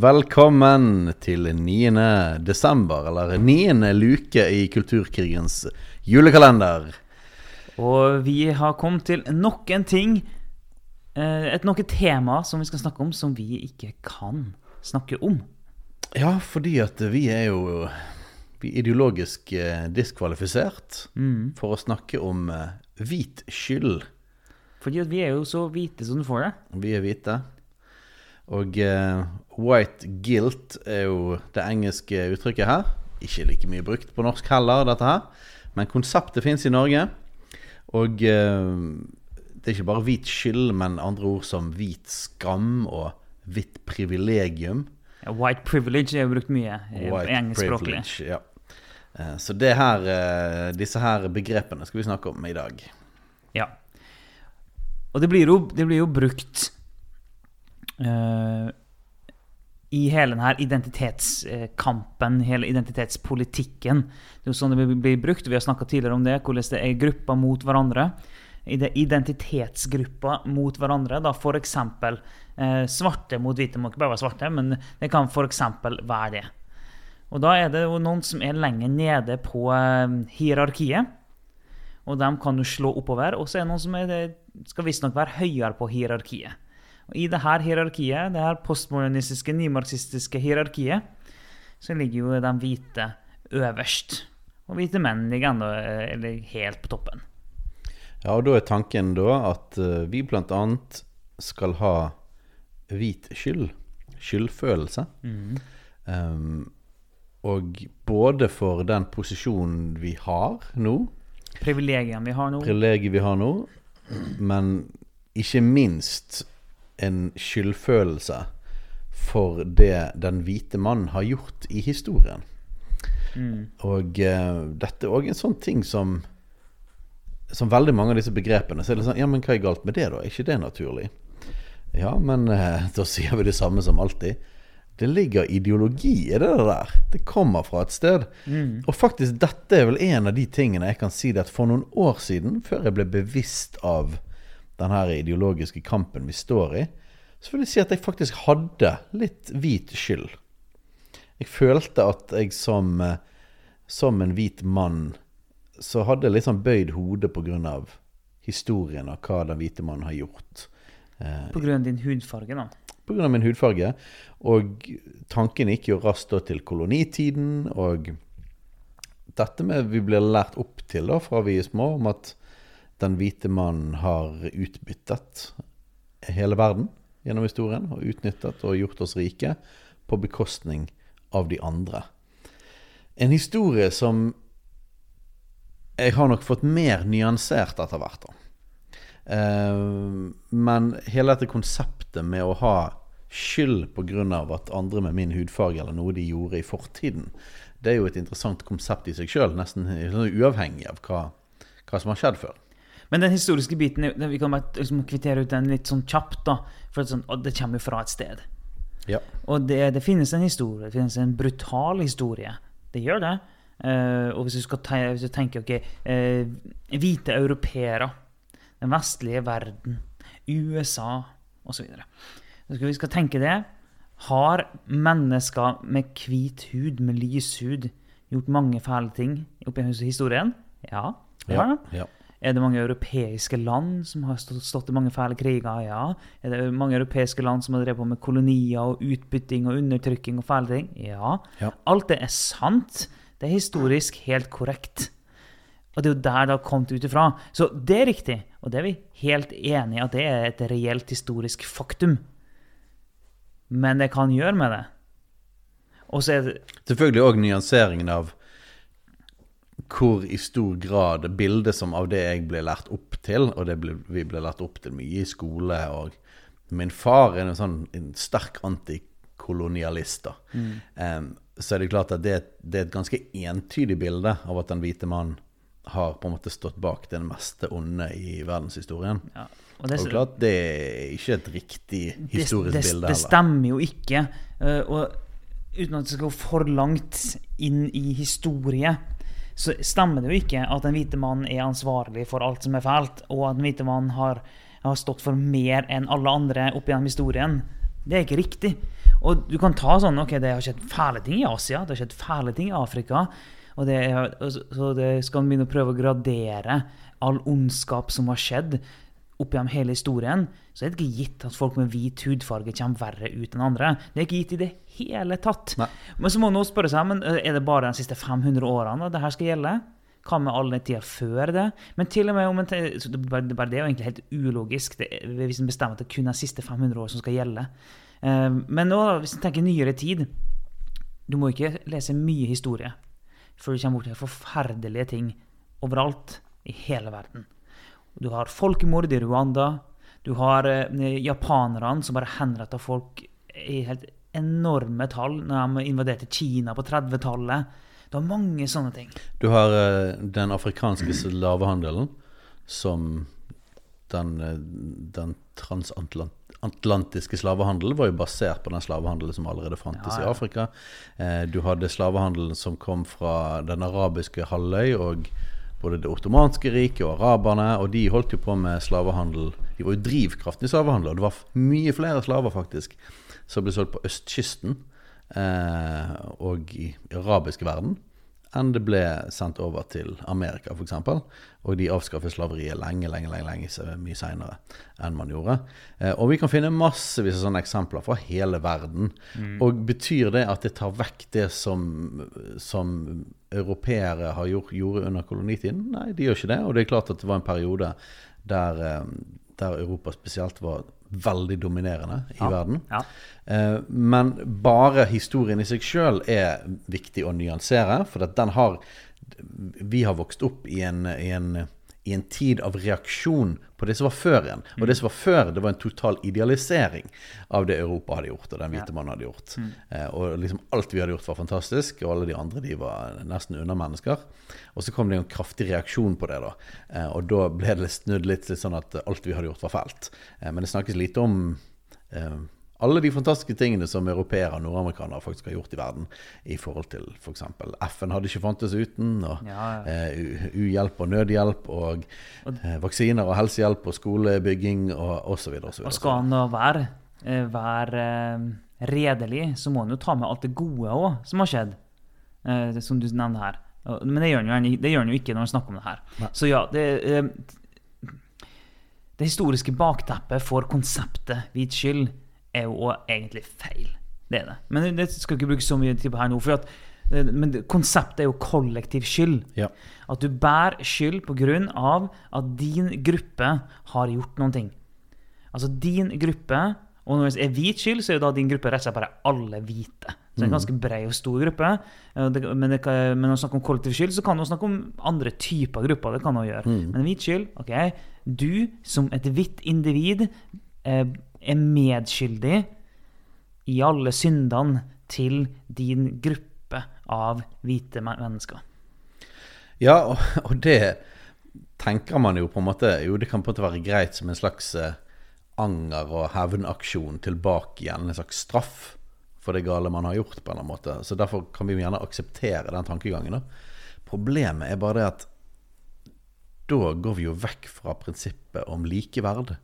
Velkommen til 9. desember, eller 9. luke i Kulturkrigens julekalender. Og vi har kommet til nok en ting, eh, et noe tema som vi skal snakke om, som vi ikke kan snakke om. Ja, fordi at vi er jo vi er ideologisk diskvalifisert diskvalifisert for å snakke om eh, hvit skyld. Fordi at vi er jo så hvite som du får det. Vi er hvite. Og uh, white guilt er jo det engelske uttrykket her. Ikke like mye brukt på norsk heller, dette her. Men konseptet fins i Norge. Og uh, det er ikke bare hvit skyld, men andre ord som hvit skam og hvitt privilegium. Ja, white privilege er jo brukt mye engelskspråklig. ja. Eh, Så det her, disse her begrepene skal vi snakke om i dag. Ja. Og det blir jo, det blir jo brukt i hele denne identitetskampen, hele identitetspolitikken. Det er jo sånn det blir- brukt. Vi har snakka tidligere om det, hvordan det er grupper mot hverandre. Identitetsgrupper mot hverandre. Da f.eks. Eh, svarte mot hvite. Må ikke bare være svarte, men det kan f.eks. være det. Og da er det jo noen som er lenger nede på eh, hierarkiet. Og dem kan du slå oppover. Og så er det noen som er skal visstnok være høyere på hierarkiet. Og I det her hierarkiet, det her postmodernistiske, nymarxistiske hierarkiet, så ligger jo de hvite øverst. Og hvite menn ligger enda eh, eller helt på toppen. Ja, og da er tanken da at eh, vi annet skal ha hvit skyld. Skyldfølelse. Um, og både for den posisjonen vi har nå, Privilegiene vi har nå. privilegiet vi har nå, men ikke minst en skyldfølelse for det den hvite mann har gjort i historien. Og uh, dette er òg en sånn ting som Som veldig mange av disse begrepene Så er det sånn Ja, men hva er galt med det, da? Er ikke det naturlig? Ja, men uh, da sier vi det samme som alltid. Det ligger ideologi i det der. Det kommer fra et sted. Og faktisk, dette er vel en av de tingene jeg kan si det at for noen år siden, før jeg ble bevisst av den her ideologiske kampen vi står i, så vil jeg si at jeg faktisk hadde litt hvit skyld. Jeg følte at jeg som, eh, som en hvit mann så hadde jeg litt sånn bøyd hode pga. historien av hva den hvite mannen har gjort. På grunn av din hudfarge, da. Pga. min hudfarge. Og tanken gikk jo raskt da til kolonitiden, og dette med vi blir lært opp til da fra vi er små, om at den hvite mannen har utbyttet hele verden gjennom historien, og utnyttet og gjort oss rike på bekostning av de andre. En historie som jeg har nok fått mer nyansert etter hvert. da. Eh, men hele dette konseptet med å ha skyld pga. at andre med min hudfarge eller noe de gjorde i fortiden, det er jo et interessant konsept i seg sjøl, nesten uavhengig av hva, hva som har skjedd før. Men den historiske biten Vi kan bare liksom kvittere ut den litt sånn kjapt, da. For sånn, det kommer jo fra et sted. Ja. Og det, det finnes en historie. Det finnes en brutal historie. Det gjør det. Uh, og hvis du, skal te hvis du tenker ok, uh, hvite europeere, den vestlige verden, USA osv. Vi skal tenke det Har mennesker med hvit hud, med lys hud, gjort mange fæle ting opp i historien? Ja, det har det. ja. Er det mange europeiske land som har stått, stått i mange fæle kriger? Ja. Er det mange europeiske land som har drevet på med kolonier og utbytting og undertrykking og fæle ting? Ja. Ja. Alt det er sant. Det er historisk helt korrekt. Og det er jo der det har kommet ut ifra. Så det er riktig, og det er vi helt enig i at det er et reelt historisk faktum. Men det kan gjøre med det. Og så er det Selvfølgelig òg nyanseringen av hvor i stor grad bildet som av det jeg ble lært opp til, og det ble, vi ble lært opp til mye i skole og min far er en sånn en sterk antikolonialist. da. Um, så er det klart at det, det er et ganske entydig bilde av at den hvite mannen har på en måte stått bak det meste onde i verdenshistorien. Ja. Og det, Og klart, det er ikke et riktig historisk det, det, bilde det stemmer jo ikke. eh, og uten at det skal gå for langt inn i historie, så stemmer det jo ikke at den hvite mannen er ansvarlig for alt som er fælt, og at den hvite mannen har, har stått for mer enn alle andre opp gjennom historien. Det er ikke riktig. Og du kan ta sånn Ok, det har skjedd fæle ting i Asia, det har skjedd fæle ting i Afrika. Og det, så det skal man begynne å prøve å gradere all ondskap som har skjedd opp gjennom hele historien, så er det ikke gitt at folk med hvit hudfarge kommer verre ut enn andre. Det er ikke gitt i det hele tatt. Nei. Men så må noen spørre seg men eh, er det bare de siste 500 årene at det her skal gjelde. Hva med all den tida før det? Men til og med om en, te- så det, bare, det er jo egentlig helt ulogisk det, hvis en bestemmer at det kun er de siste 500 år som skal gjelde. Eh, men nå, hvis en tenker nyere tid Du må ikke lese mye historie før du kommer bort til forferdelige ting overalt i hele verden. Du har folkemord i Rwanda. Du har eh, japanerne som bare henretter folk i helt enorme tall når de invaderte Kina på 30-tallet. Du har mange sånne ting. Du har eh, den afrikanske slavehandelen som den, eh, den transatlantiske slavehandelen var jo basert på den slavehandelen som allerede fantes Ja, i. Afrika. Eh, Du hadde slavehandelen som kom fra den arabiske halvøy og både det ottomanske riket og araberne, og de holdt jo på med slavehandel. De var jo drivkraften i slavehandel, og det var mye flere slaver faktisk som ble solgt på østkysten eh, og i arabiske verden enn det ble sendt over til Amerika, f.eks. Og de avskaffet slaveriet lenge, lenge, lenge, lenge mye seinere enn man gjorde. Eh, og vi kan finne massevis av sånne eksempler fra hele verden. Og betyr det at det tar vekk det som, som europeere har gjort, gjorde under kolonitiden? Nei, de gjør ikke det. Og det er klart at det var en periode der, eh, der Europa spesielt var veldig dominerende i Ja. verden. Ja. Eh, Men bare historien i seg sjøl er viktig å nyansere. For den har Vi har vokst opp i en, i en, i en tid av reaksjon på det som var før igjen. Og det som var før, det var en total idealisering av det Europa hadde gjort, og den hvite mannen hadde gjort. Eh, Og liksom alt vi hadde gjort, var fantastisk, og alle de andre de var nesten undermennesker. Og så kom det en kraftig reaksjon på det, da. Eh, Og da ble det snudd litt, litt sånn at alt vi hadde gjort, var fælt. Eh, Men det snakkes lite om alle de fantastiske tingene som europeere og nordamerikanere faktisk har gjort i verden i forhold til f.eks. FN hadde ikke fantes uten, og Ja, ja. Uh, uhjelp og nødhjelp, og uh, vaksiner og helsehjelp og skolebygging og osv. Og skal han være, eh, være redelig, så må han jo ta med alt det gode òg som har skjedd. uh, som du nevner her. Og- Men det gjør han jo, ikke når han snakker om det her. Nei. Så ja, det, det historiske bakteppet for konseptet hvit skyld er jo også egentlig feil. Det er det. Men det- skal ikke bruke så mye tid på her nå. For at, eh, men konseptet er jo kollektiv skyld. Ja. At du bærer skyld av at din gruppe har gjort noen ting. Altså din gruppe, og når det er hvit skyld, så er jo da din gruppe rett og slett bare alle hvite. Så det er en ganske bred og stor gruppe. Eh, Men, det kan, men når man snakker om kollektiv skyld, så kan man snakke om andre typer grupper. det kan man gjøre. Men hvit skyld, ok, du som et hvitt individ eh, er medskyldig i alle syndene til din gruppe av hvite mennesker. Ja, og, og det tenker man jo på en måte Jo, det kan på en måte være greit som en slags eh, anger- og hevnaksjon tilbake igjen. En slags straff for det gale man har gjort, på en eller annen måte. Så derfor kan vi jo gjerne akseptere den tankegangen. da. Problemet er bare det at da går vi jo vekk fra prinsippet om likeverd.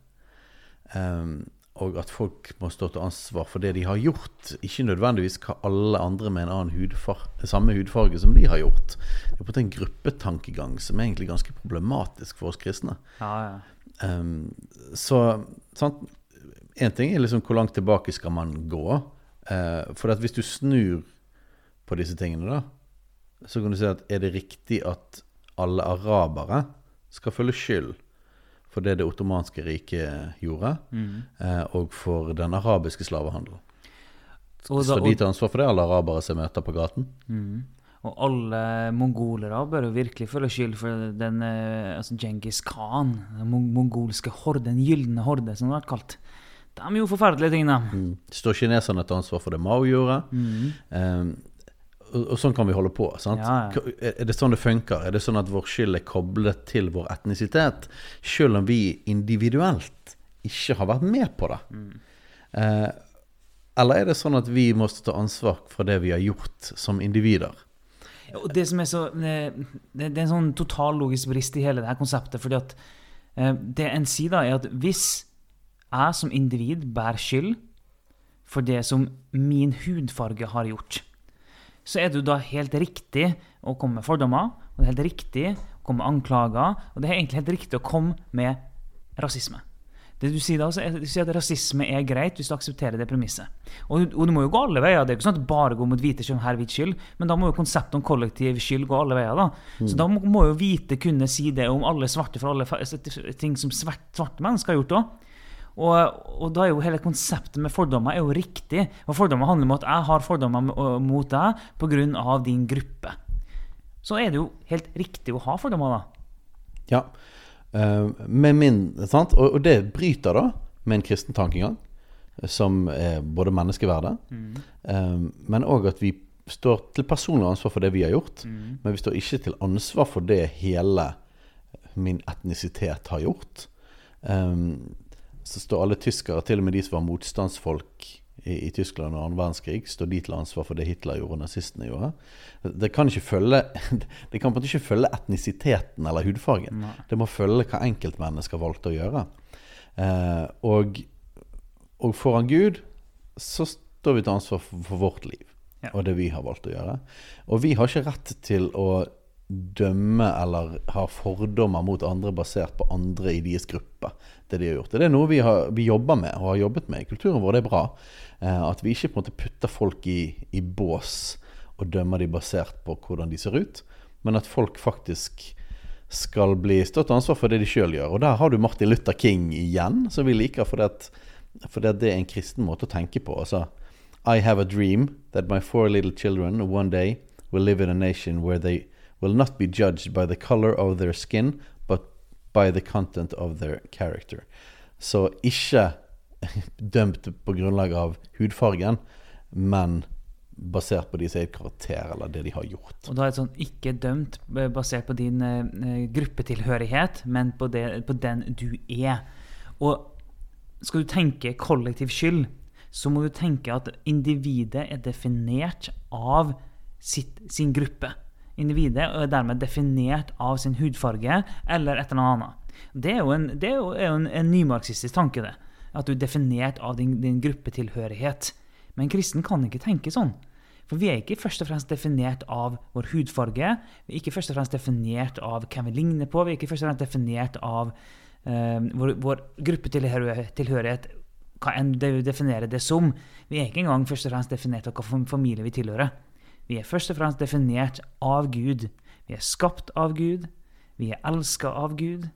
Ehm, og at folk må stå til ansvar for det de har gjort, ikke nødvendigvis hva alle andre med en annen hudfarge, samme hudfarge som de har gjort. Det er på en gruppetankegang som er egentlig ganske problematisk for oss kristne. Ja, ja. Um, så sant? En ting er liksom hvor langt tilbake skal man gå. Uh, for at hvis du snur på disse tingene, da, så kan du si at er det riktig at alle arabere skal følge skyld for det det ottomanske riket gjorde, eh, og for den arabiske slavehandelen? Og, da, Skal de tar ansvar for det, alle arabere som møter på gaten? og alle mongolere bør jo virkelig føle skyld for den eh, altså Genghis Khan, den mongolske horde, den gylne horde, som det har vært kalt. de gjorde forferdelige ting, da. Mm. Står kineserne til ansvar for det Mao gjorde? Um, og, sånn kan vi holde på. sant? Ja, ja. Er det sånn det funker? Er det sånn at vår skyld er koblet til vår etnisitet, selv om vi individuelt ikke har vært med på det? Eh, eller er det sånn at vi må ta ansvar for det vi har gjort som individer? Og det som er så eh, Det, det er en sånn total logisk brist i hele det her konseptet. fordi at eh, det en sier da, er at hvis jeg som individ bærer skyld for det som min hudfarge har gjort, så er det jo da helt riktig å komme med fordommer, og det er helt riktig å komme med anklager, og det er egentlig helt riktig å komme med rasisme. Det du sier da, så er, du sier at rasisme er greit hvis du aksepterer det premisset. Og, og du må jo gå alle veier. Det er ikke sånn at bare går mot hvite skyld, her hvit skyld, men da må jo konseptet om kollektiv skyld gå alle veier. da. Så da må, må jo hvite kunne si det om alle svarte for alle ting som svarte, svarte mennesker har gjort òg. Og, og da er jo hele konseptet med fordommer er jo riktig. Og fordommer handler om at jeg har fordommer mot deg pga. din gruppe. Så er det jo helt riktig å ha fordommer, da. Ja. Eh, med min, sant? Og, og det bryter da med en kristen tankegang, som er både menneskeverdet, eh, men òg at vi står til personlig ansvar for det vi har gjort. Men vi står ikke til ansvar for det hele min etnisitet har gjort. Eh, så står alle tyskere, til og med de som var motstandsfolk i, i Tyskland under annen verdenskrig, står de til ansvar for det Hitler gjorde og nazistene gjorde. Det kan ikke følge Det kan på en måte ikke følge etnisiteten eller hudfargen. Det må følge hva enkeltmennesker valgte å gjøre. Eh, og, og foran Gud så står vi til ansvar for, for vårt liv Ja. og det vi har valgt å gjøre. Og vi har ikke rett til å dømme eller ha fordommer mot andre basert på andre i deres gruppe. Det de har gjort. Det er noe vi, har, vi jobber med og har jobbet med i kulturen vår. Det er bra. Eh, at vi ikke på en måte putter folk i, i bås og dømmer de basert på hvordan de ser ut, men at folk faktisk skal bli stått ansvar for det de sjøl gjør. Og der har du Martin Luther King igjen, som vi liker, fordi at, fordi at det er en kristen måte å tenke på. Altså, I have a dream that my four little children one day will live in a nation where they will not be judged by the color of their skin, but by the content of their character. Så ikke dømt på grunnlag av hudfargen, men basert på deres eget karakter eller det de har gjort. Og da er det sånn ikke dømt basert på din eh, gruppetilhørighet, men på, det, på den du er. Og skal du tenke kollektiv skyld, så må du tenke at individet er definert av sitt, sin gruppe. Individet er dermed definert av sin hudfarge eller et eller annet. Det er jo en, det er jo, en, en nymarxistisk tanke, det. At du er definert av din, din gruppetilhørighet. Men kristen kan ikke tenke sånn. For vi er ikke først og fremst definert av vår hudfarge. Vi er ikke først og fremst definert av hvem vi ligner på. Vi er ikke først og fremst definert av uh, vår, vår gruppetilhørighet, hva enn vi definerer det som. Vi er ikke engang først og fremst definert av hvilken familie vi tilhører. Vi er først og fremst definert av Gud. Vi er skapt av Gud. Vi er elska av Gud.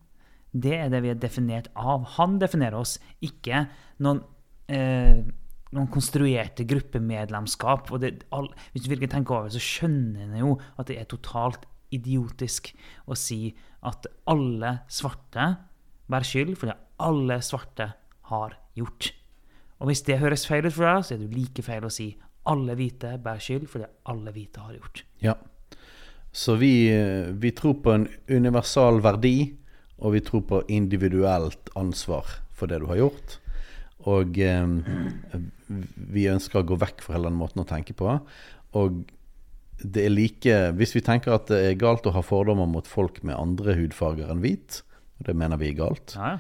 Det er det vi er definert av. Han definerer oss, ikke noen eh, noen konstruerte gruppemedlemskap. og det, all, Hvis du virkelig tenker over det, så skjønner en jo at det er totalt idiotisk å si at alle svarte bærer skyld for det alle svarte har gjort. Og hvis det høres feil ut for deg, så er det like feil å si alle hvite bærer skyld for det alle hvite har gjort. Ja. Så vi, vi tror på en universal verdi, og vi tror på individuelt ansvar for det du har gjort. Og eh, vi ønsker å gå vekk fra hele den måten å tenke på. Og det er like Hvis vi tenker at det er galt å ha fordommer mot folk med andre hudfarger enn hvit, og det mener vi er galt, ja.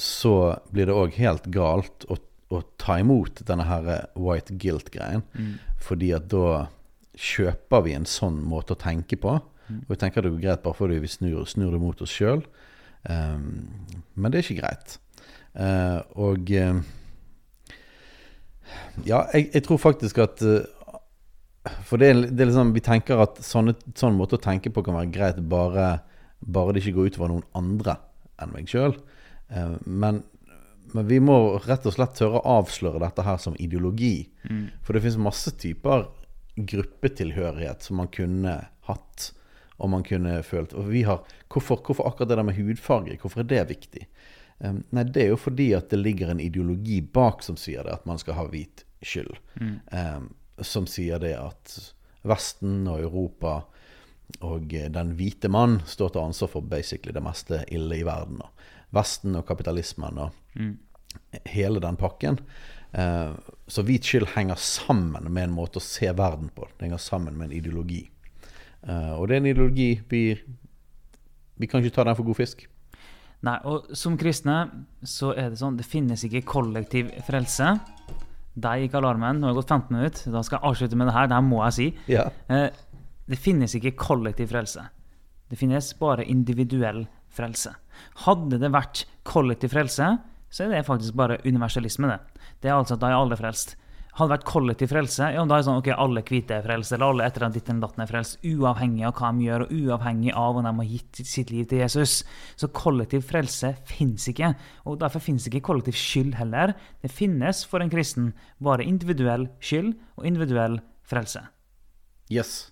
så blir det òg helt galt å, å ta imot denne her white guilt-greien. Fordi at da kjøper vi en sånn måte å tenke på. Og vi tenker det går greit bare fordi vi snur, snur det mot oss sjøl. men det er ikke greit. Uh, og uh, Ja, jeg, jeg tror faktisk at uh, For det, er- det er liksom Vi tenker at sånne, sånn måte å tenke på kan være greit bare, bare det ikke går utover noen andre enn meg sjøl. men, men vi må rett og slett tørre å avsløre dette her som ideologi. For det finnes masse typer gruppetilhørighet som man kunne hatt, og man kunne følt. Og vi har, hvorfor, hvorfor akkurat det der med hudfarge? Hvorfor er det viktig? Um, nei, det er jo fordi at det ligger en ideologi bak som sier det, at man skal ha hvit skyld. Eh, som sier det at Vesten og Europa og den hvite mann står til ansvar for basically det meste ille i verden. Da. Vesten og kapitalismen og hele den pakken. Eh, så hvit skyld henger sammen med en måte å se verden på. Det henger sammen med en ideologi. Eh, og det er en ideologi vi, vi kan ikke ta den for god fisk. Nei, og som kristne så er det sånn det finnes ikke kollektiv frelse. Der gikk alarmen. Nå har det gått 15 minutter. Da skal jeg avslutte med det her. Det her må jeg si. Ja. Eh, det finnes ikke kollektiv frelse. Det finnes bare individuell frelse. Hadde det vært kollektiv frelse, så er det faktisk bare universalisme. Det Det er altså at da er alle frelst. Hadde det vært kollektiv frelse, ja, da er det sånn ok, alle hvite er frelst, eller alle etter at ditt eller datten er frelst, uavhengig av hva de gjør, og uavhengig av om de har gitt sitt liv til Jesus. Så kollektiv frelse fins ikke, og derfor finnes ikke kollektiv skyld heller. Det finnes for en kristen bare individuell skyld og individuell frelse. Yes.